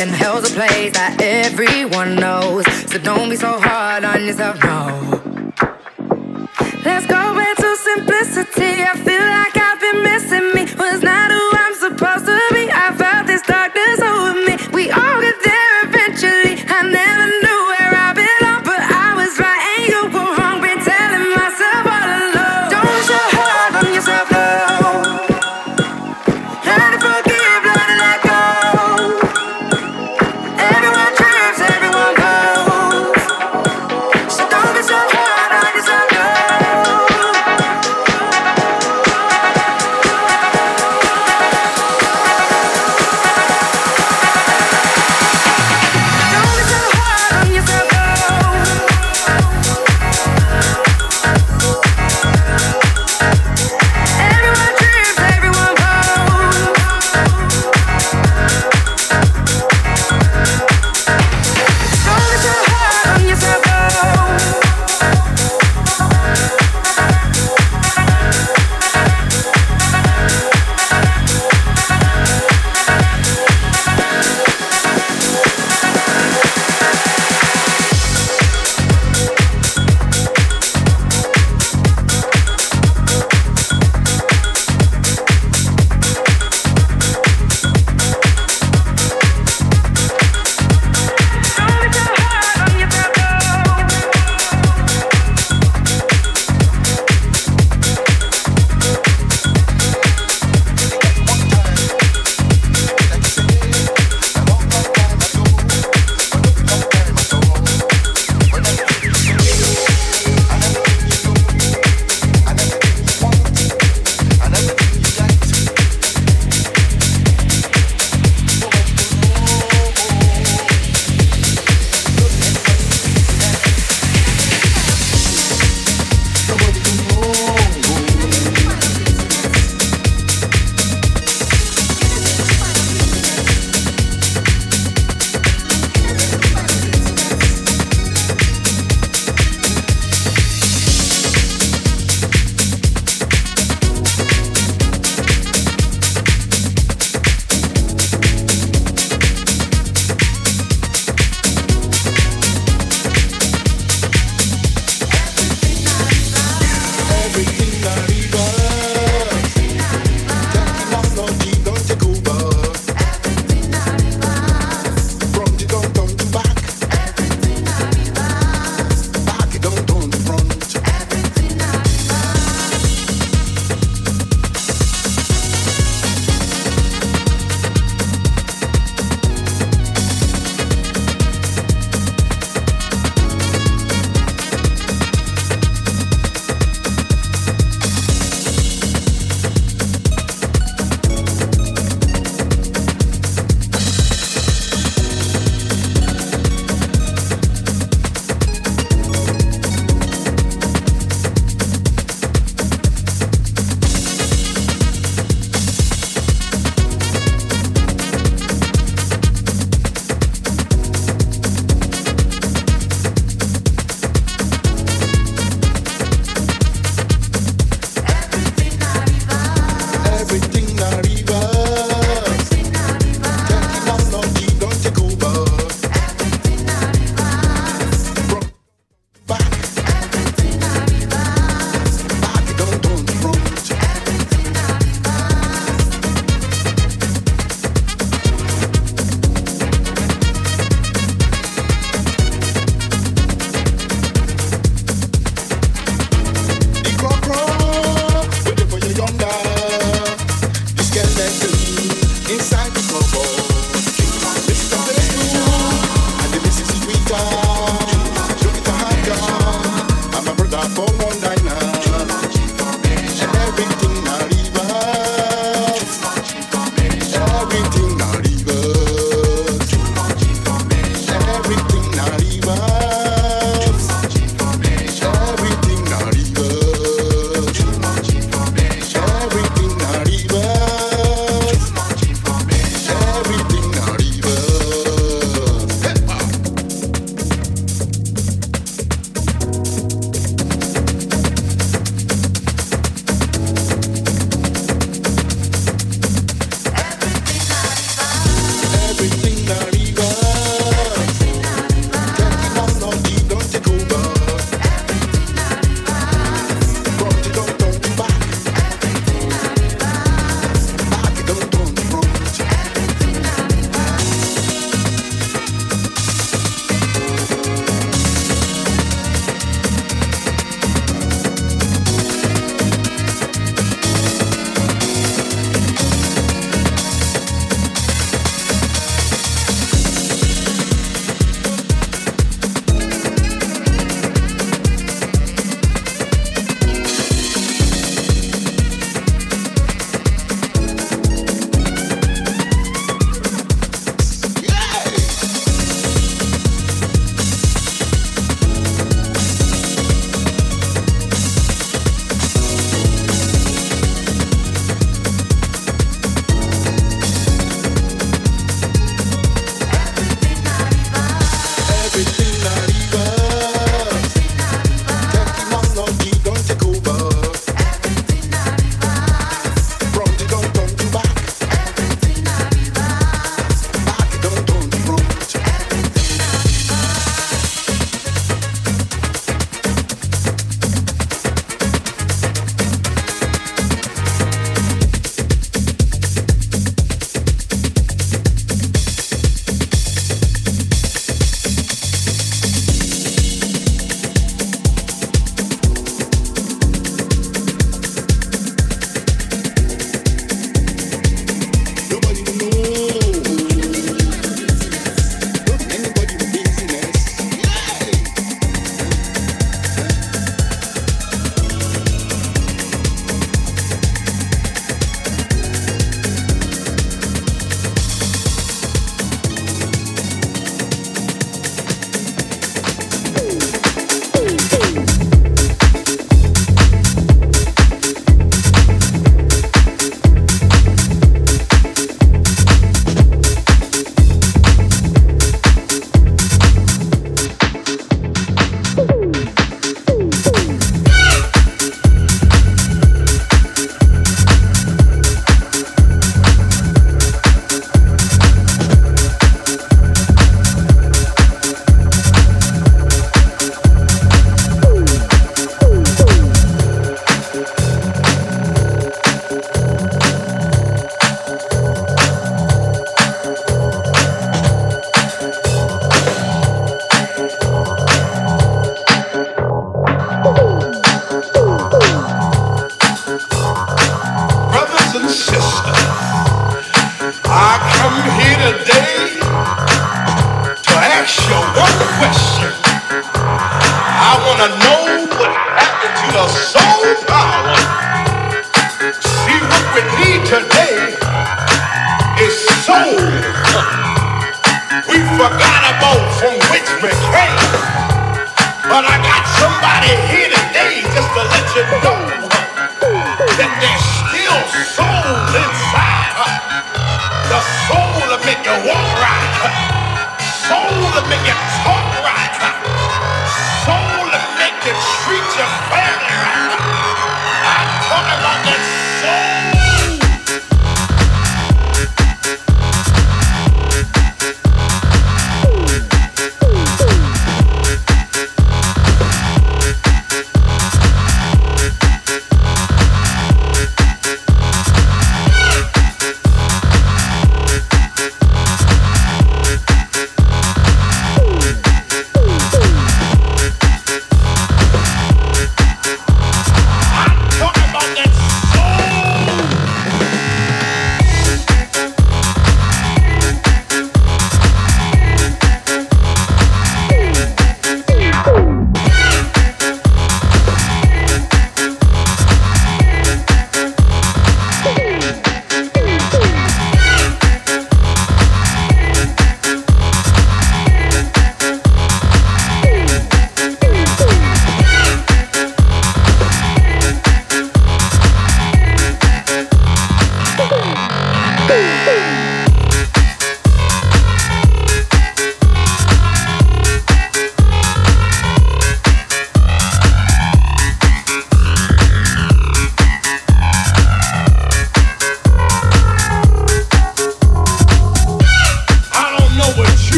can help.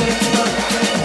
Señor.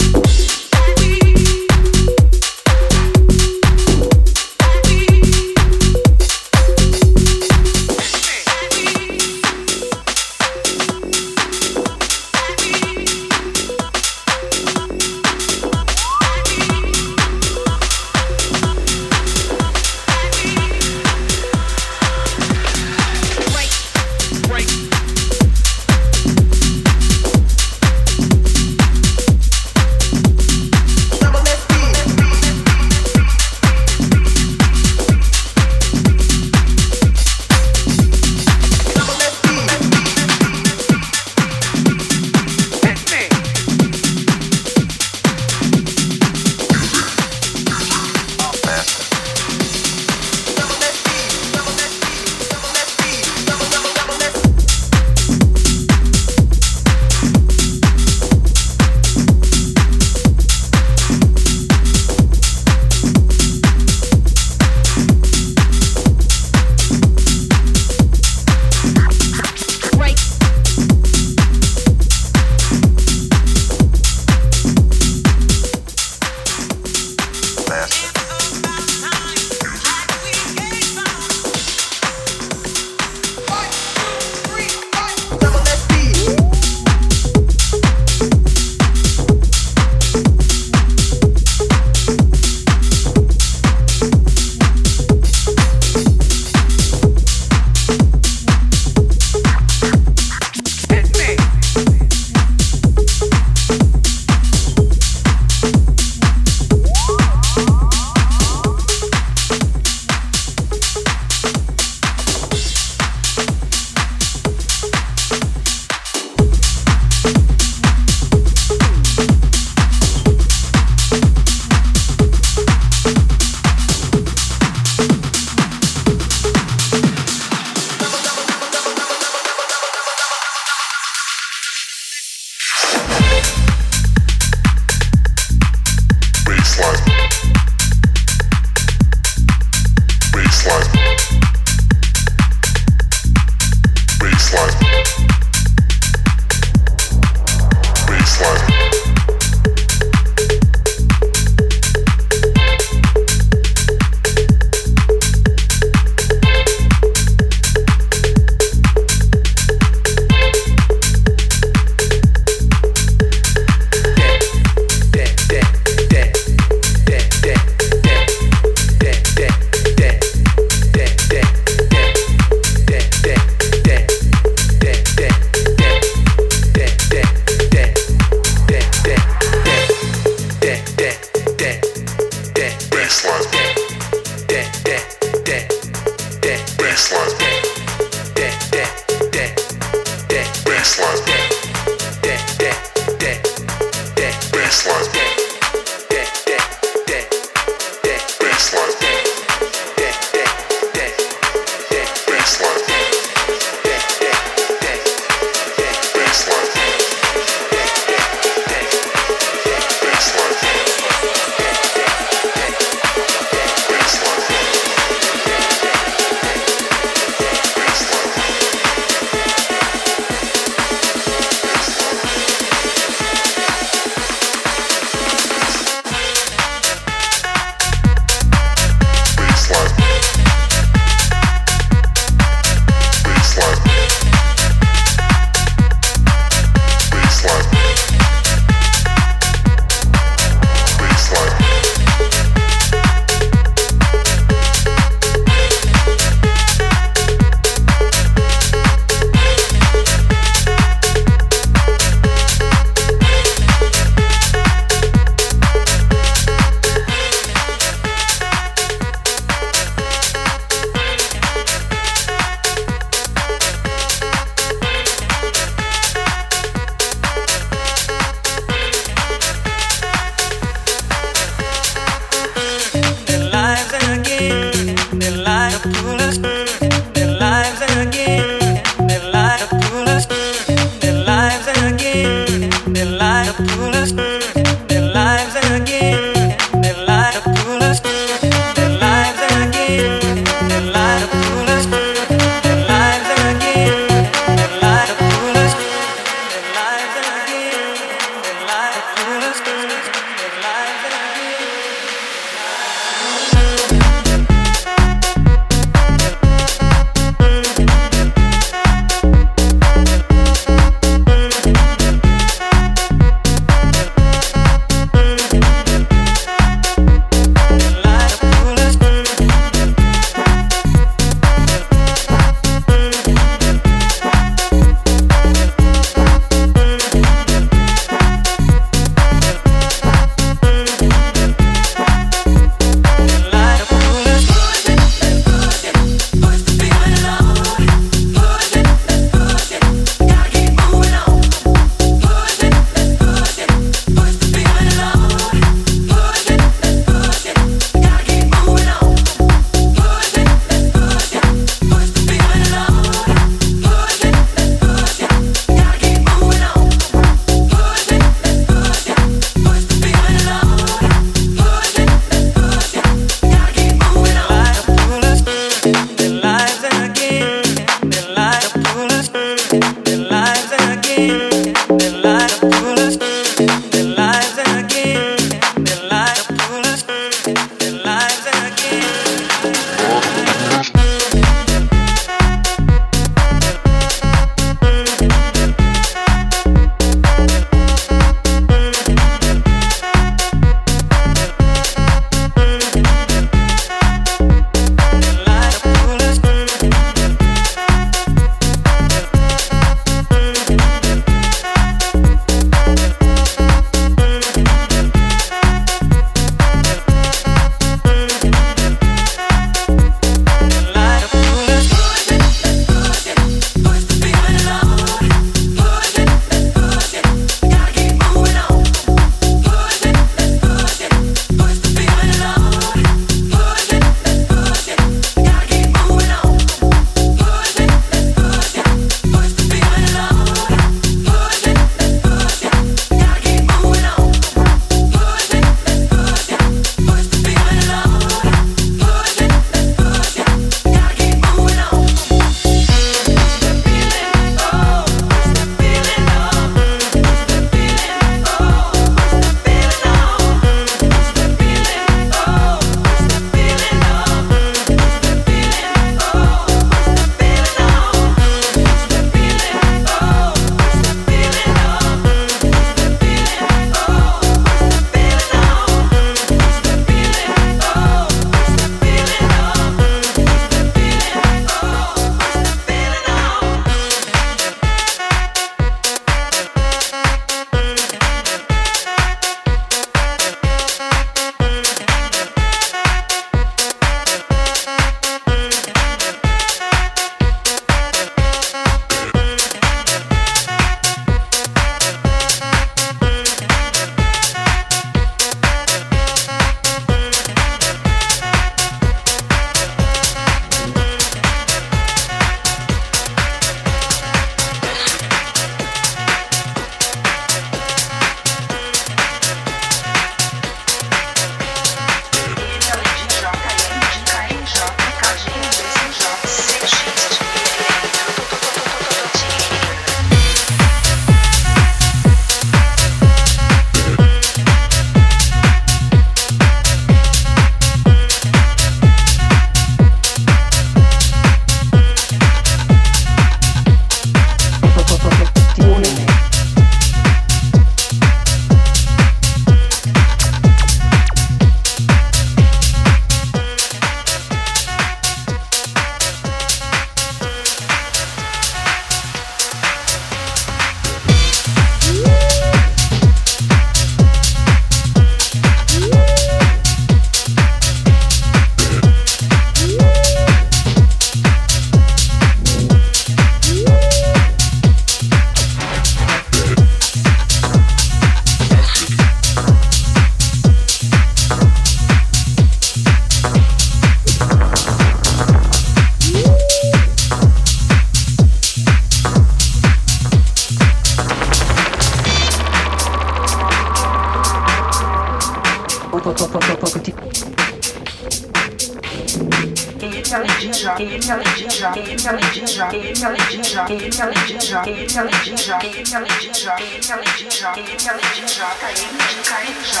que ela indica, que ela indica, que ela indica, que ela indica, ele indica, ele indica, ele indica,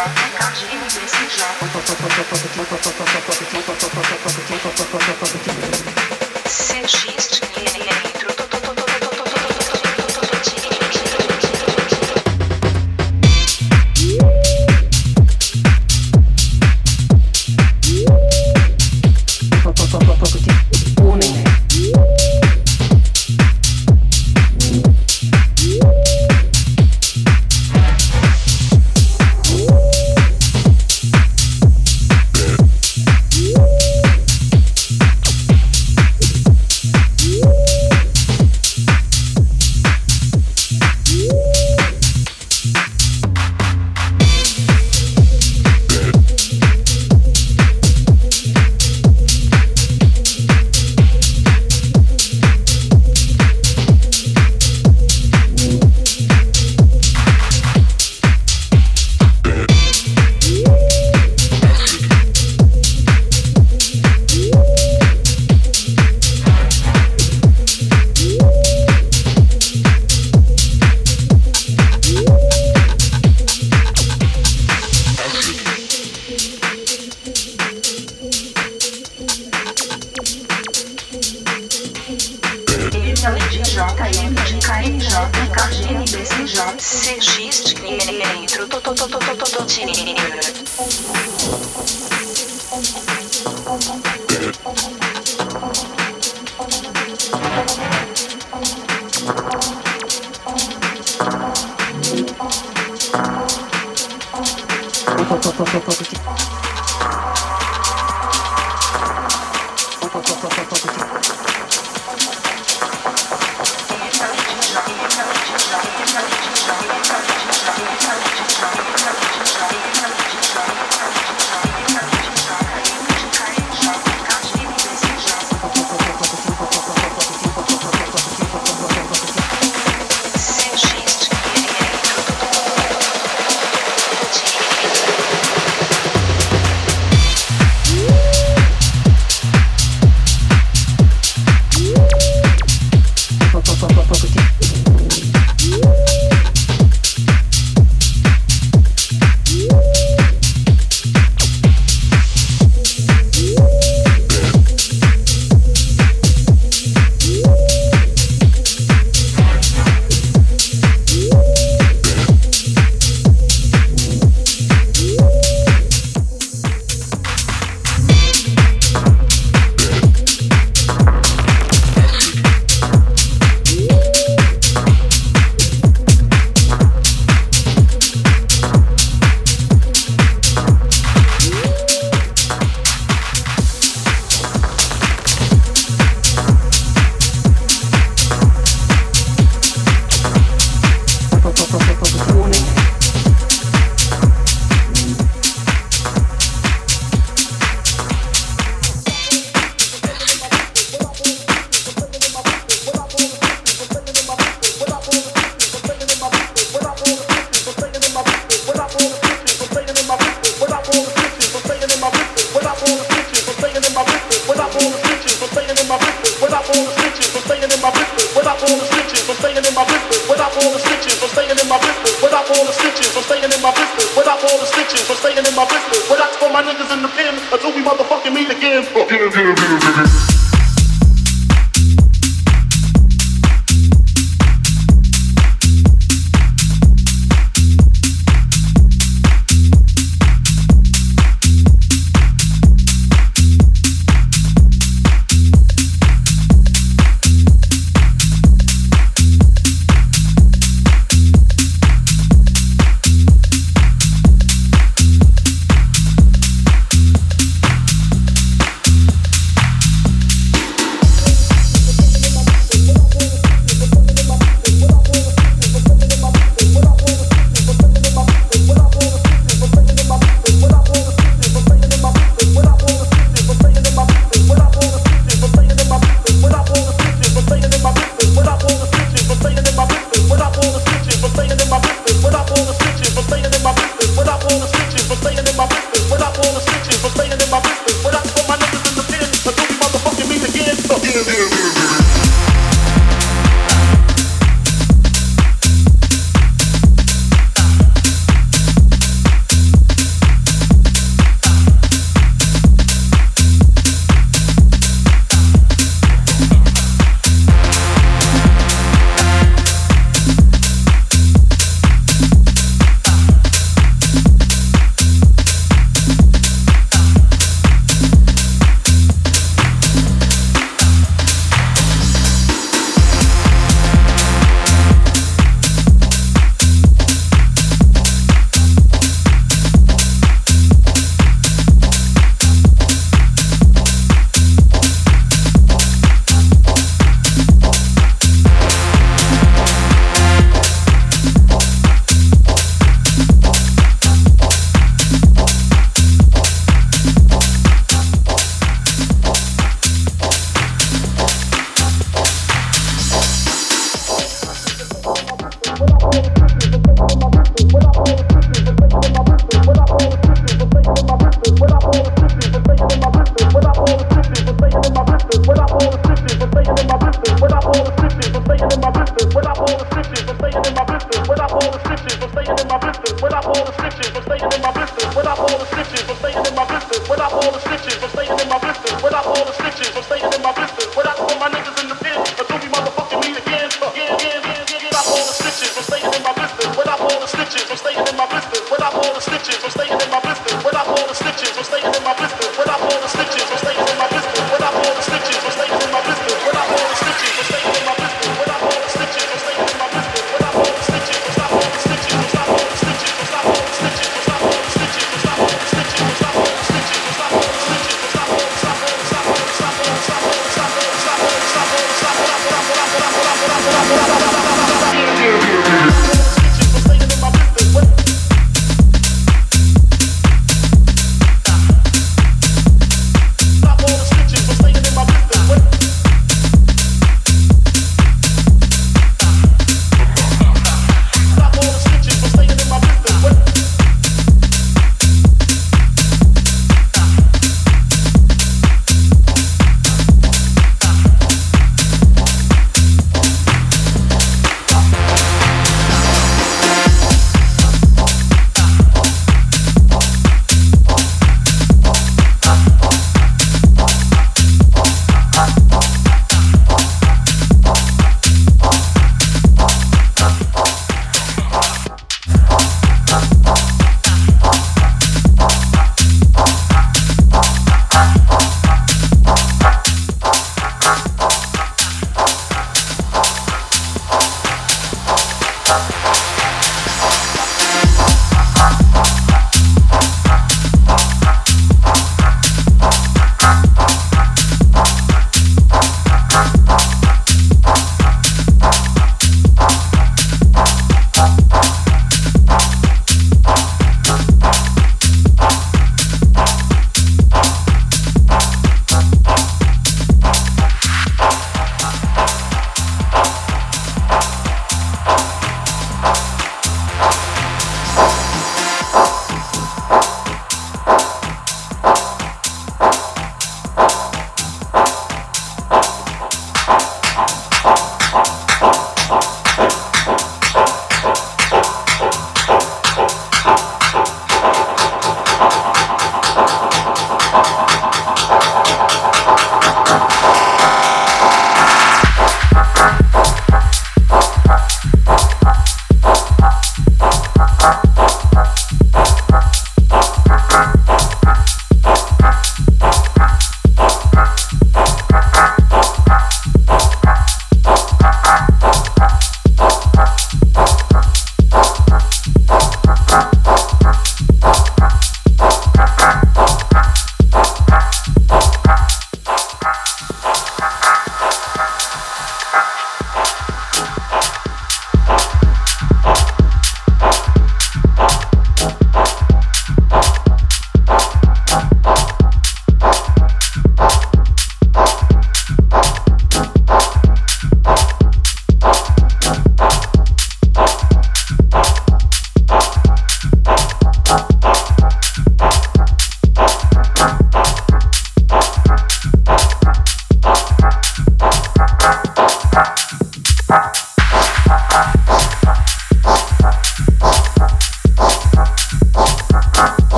ele indica. Sentiste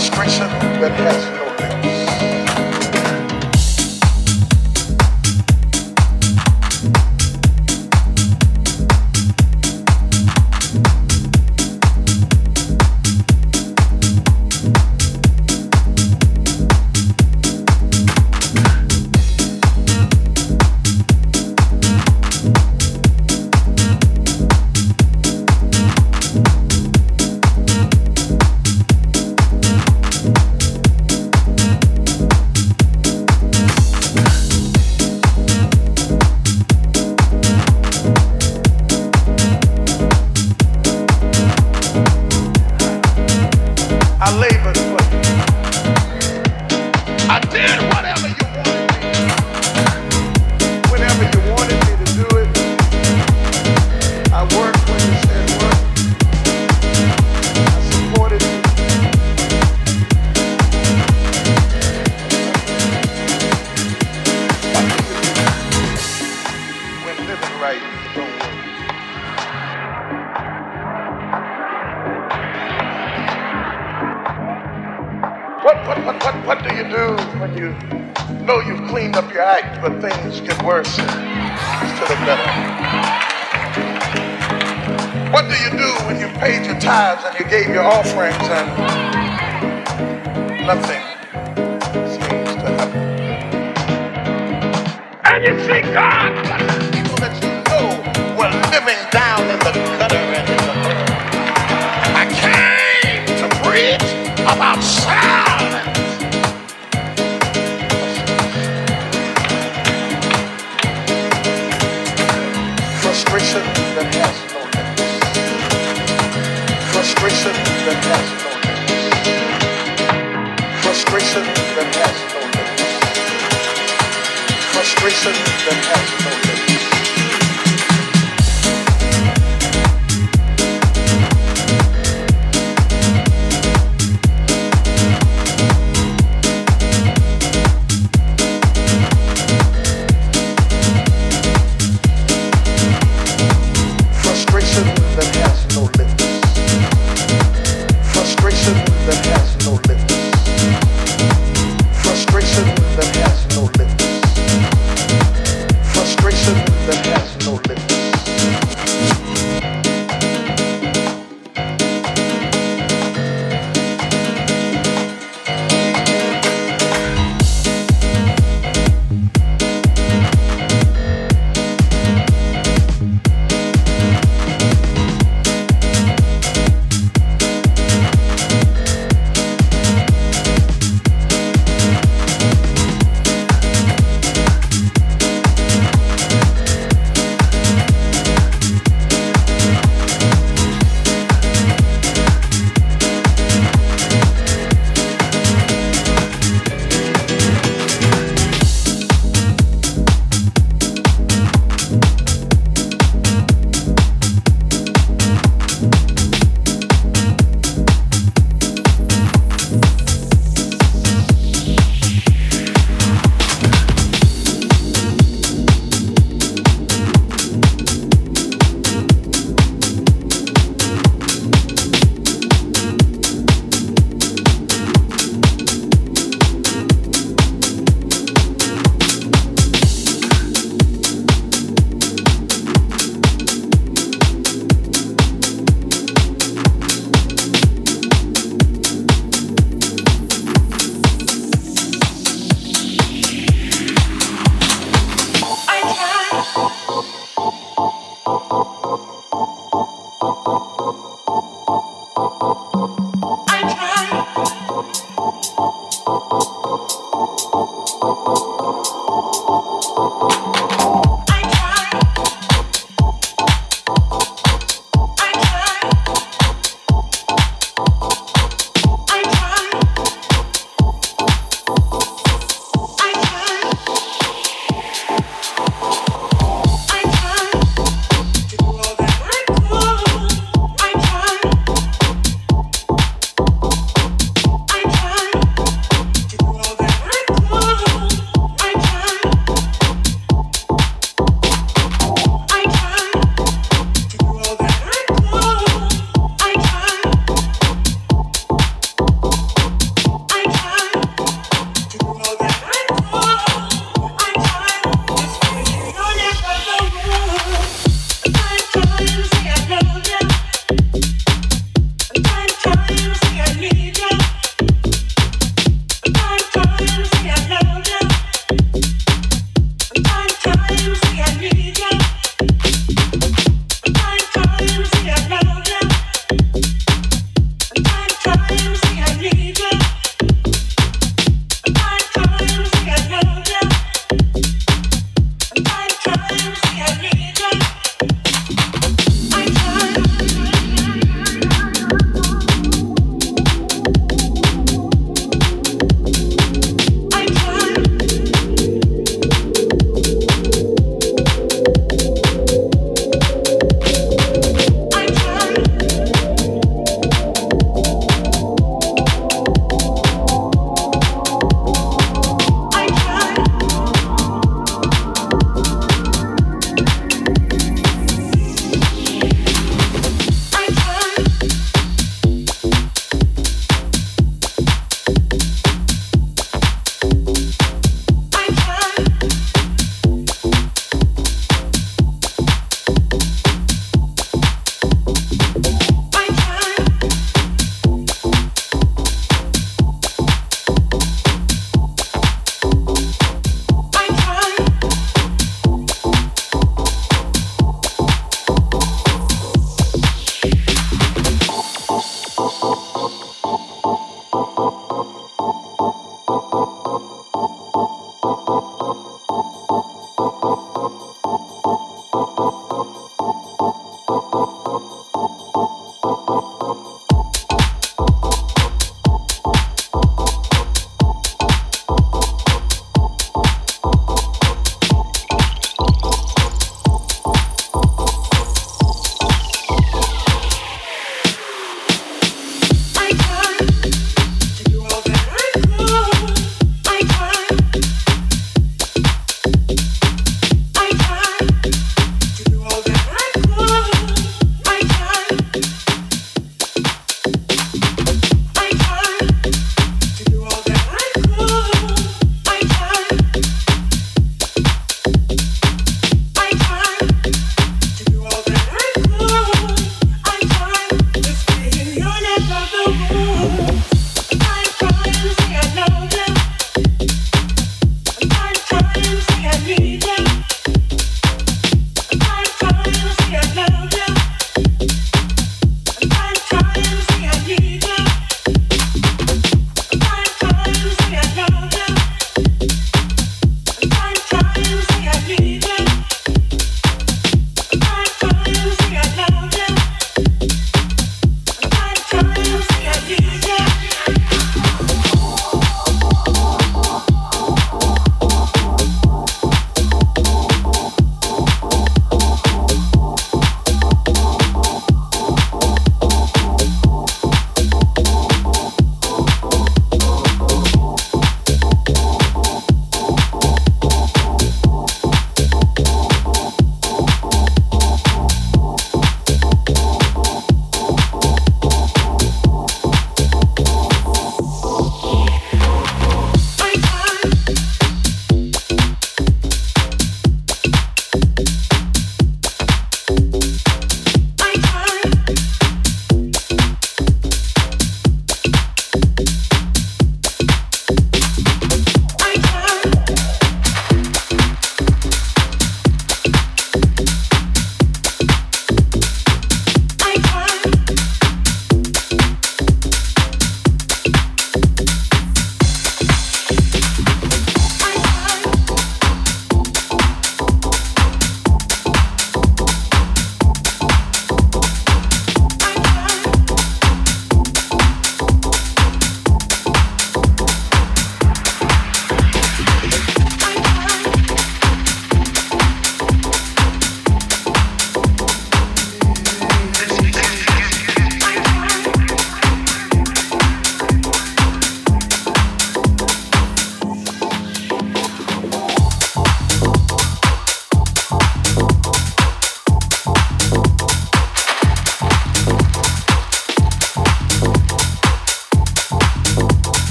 frustration that has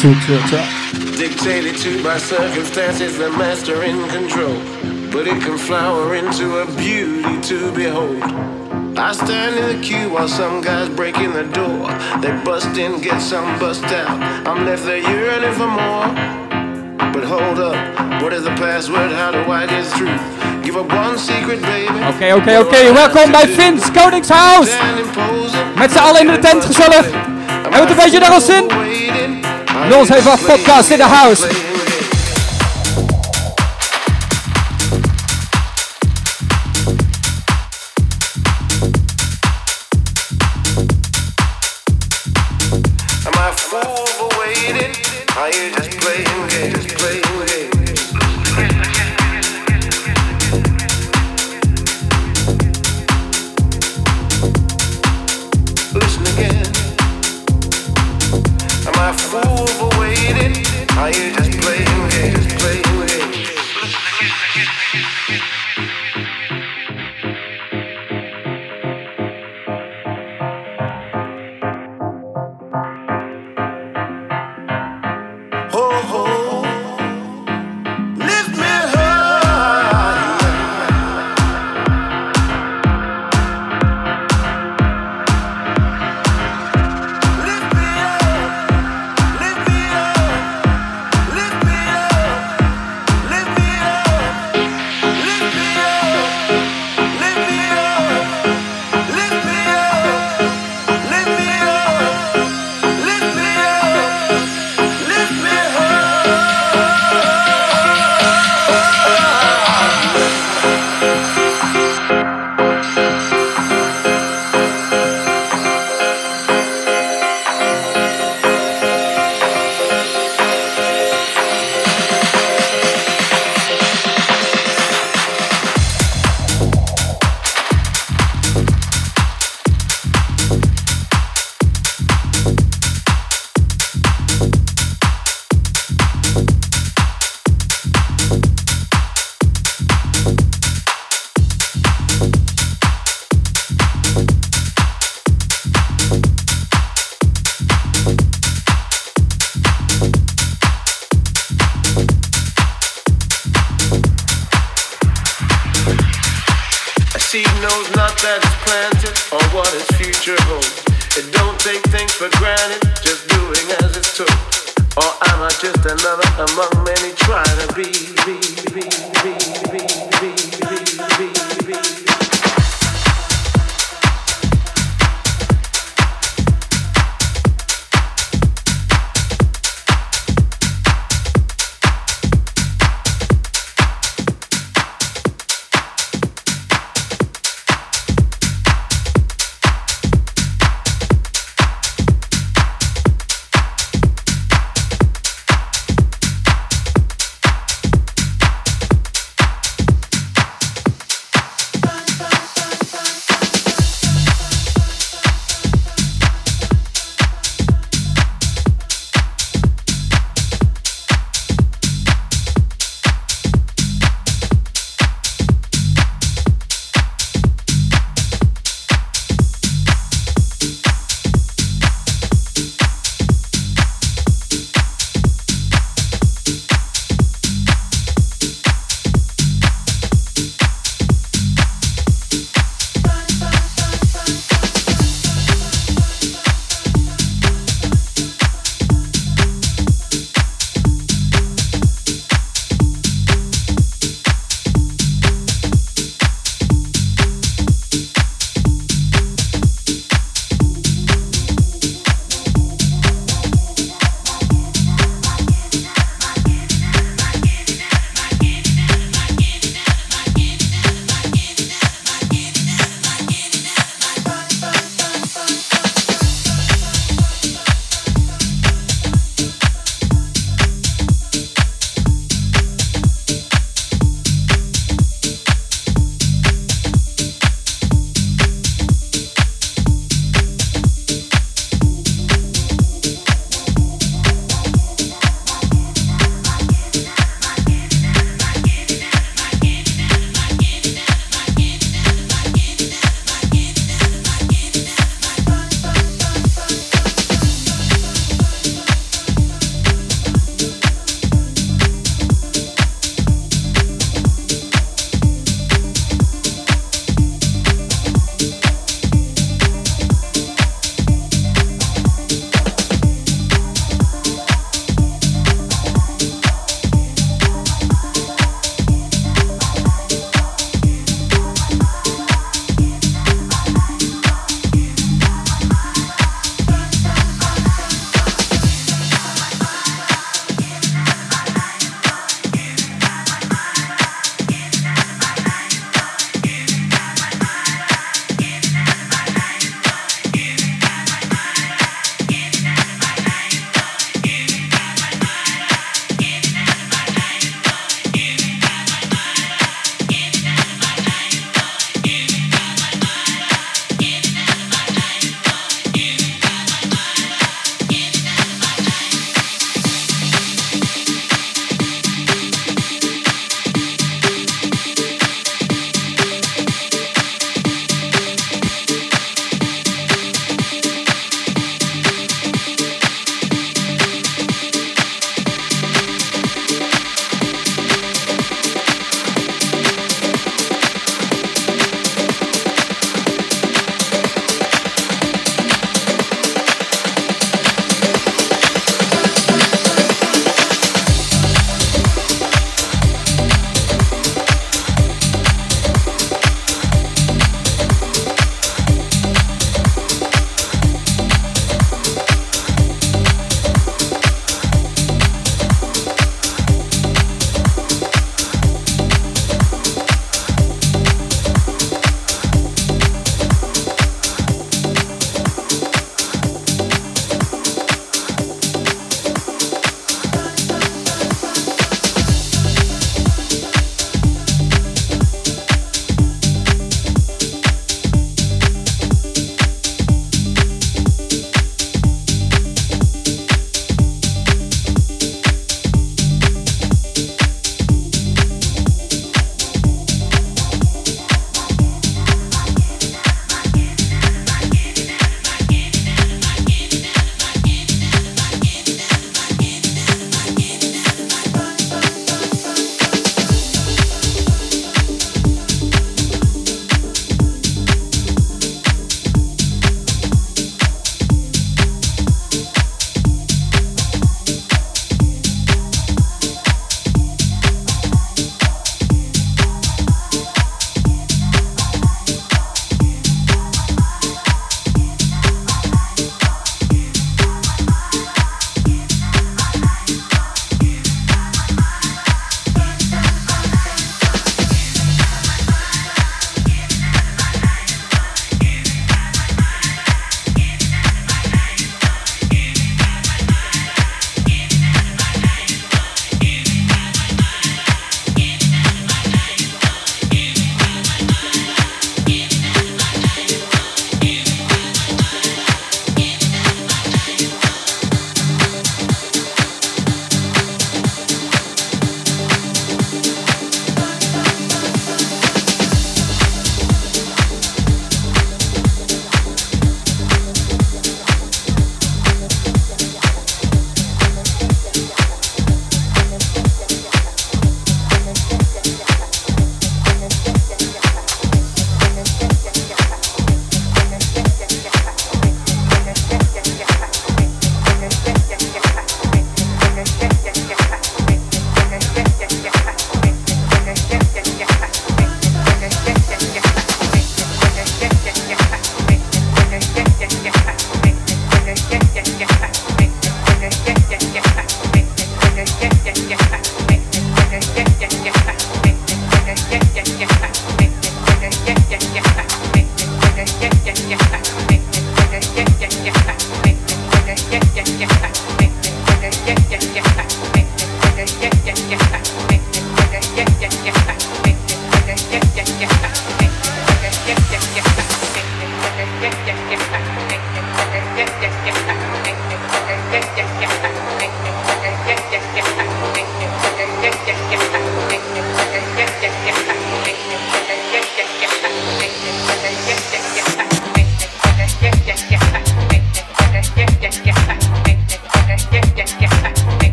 Two, two, two. Dictated to by circumstances, the master in control. But it can flower into a beauty to behold. I stand in the queue while some guys break in the door. They bust in, get some bust out. I'm left there yearning for more. But hold up, what is the password? How do I get through? Give up one secret, baby. Okay, okay, okay, Welcome by Welkom bij Vins Koningshuis. Met z'n allen in de tent gezellig. Hebben we het een beetje naar ons zin? North Podcast in the house.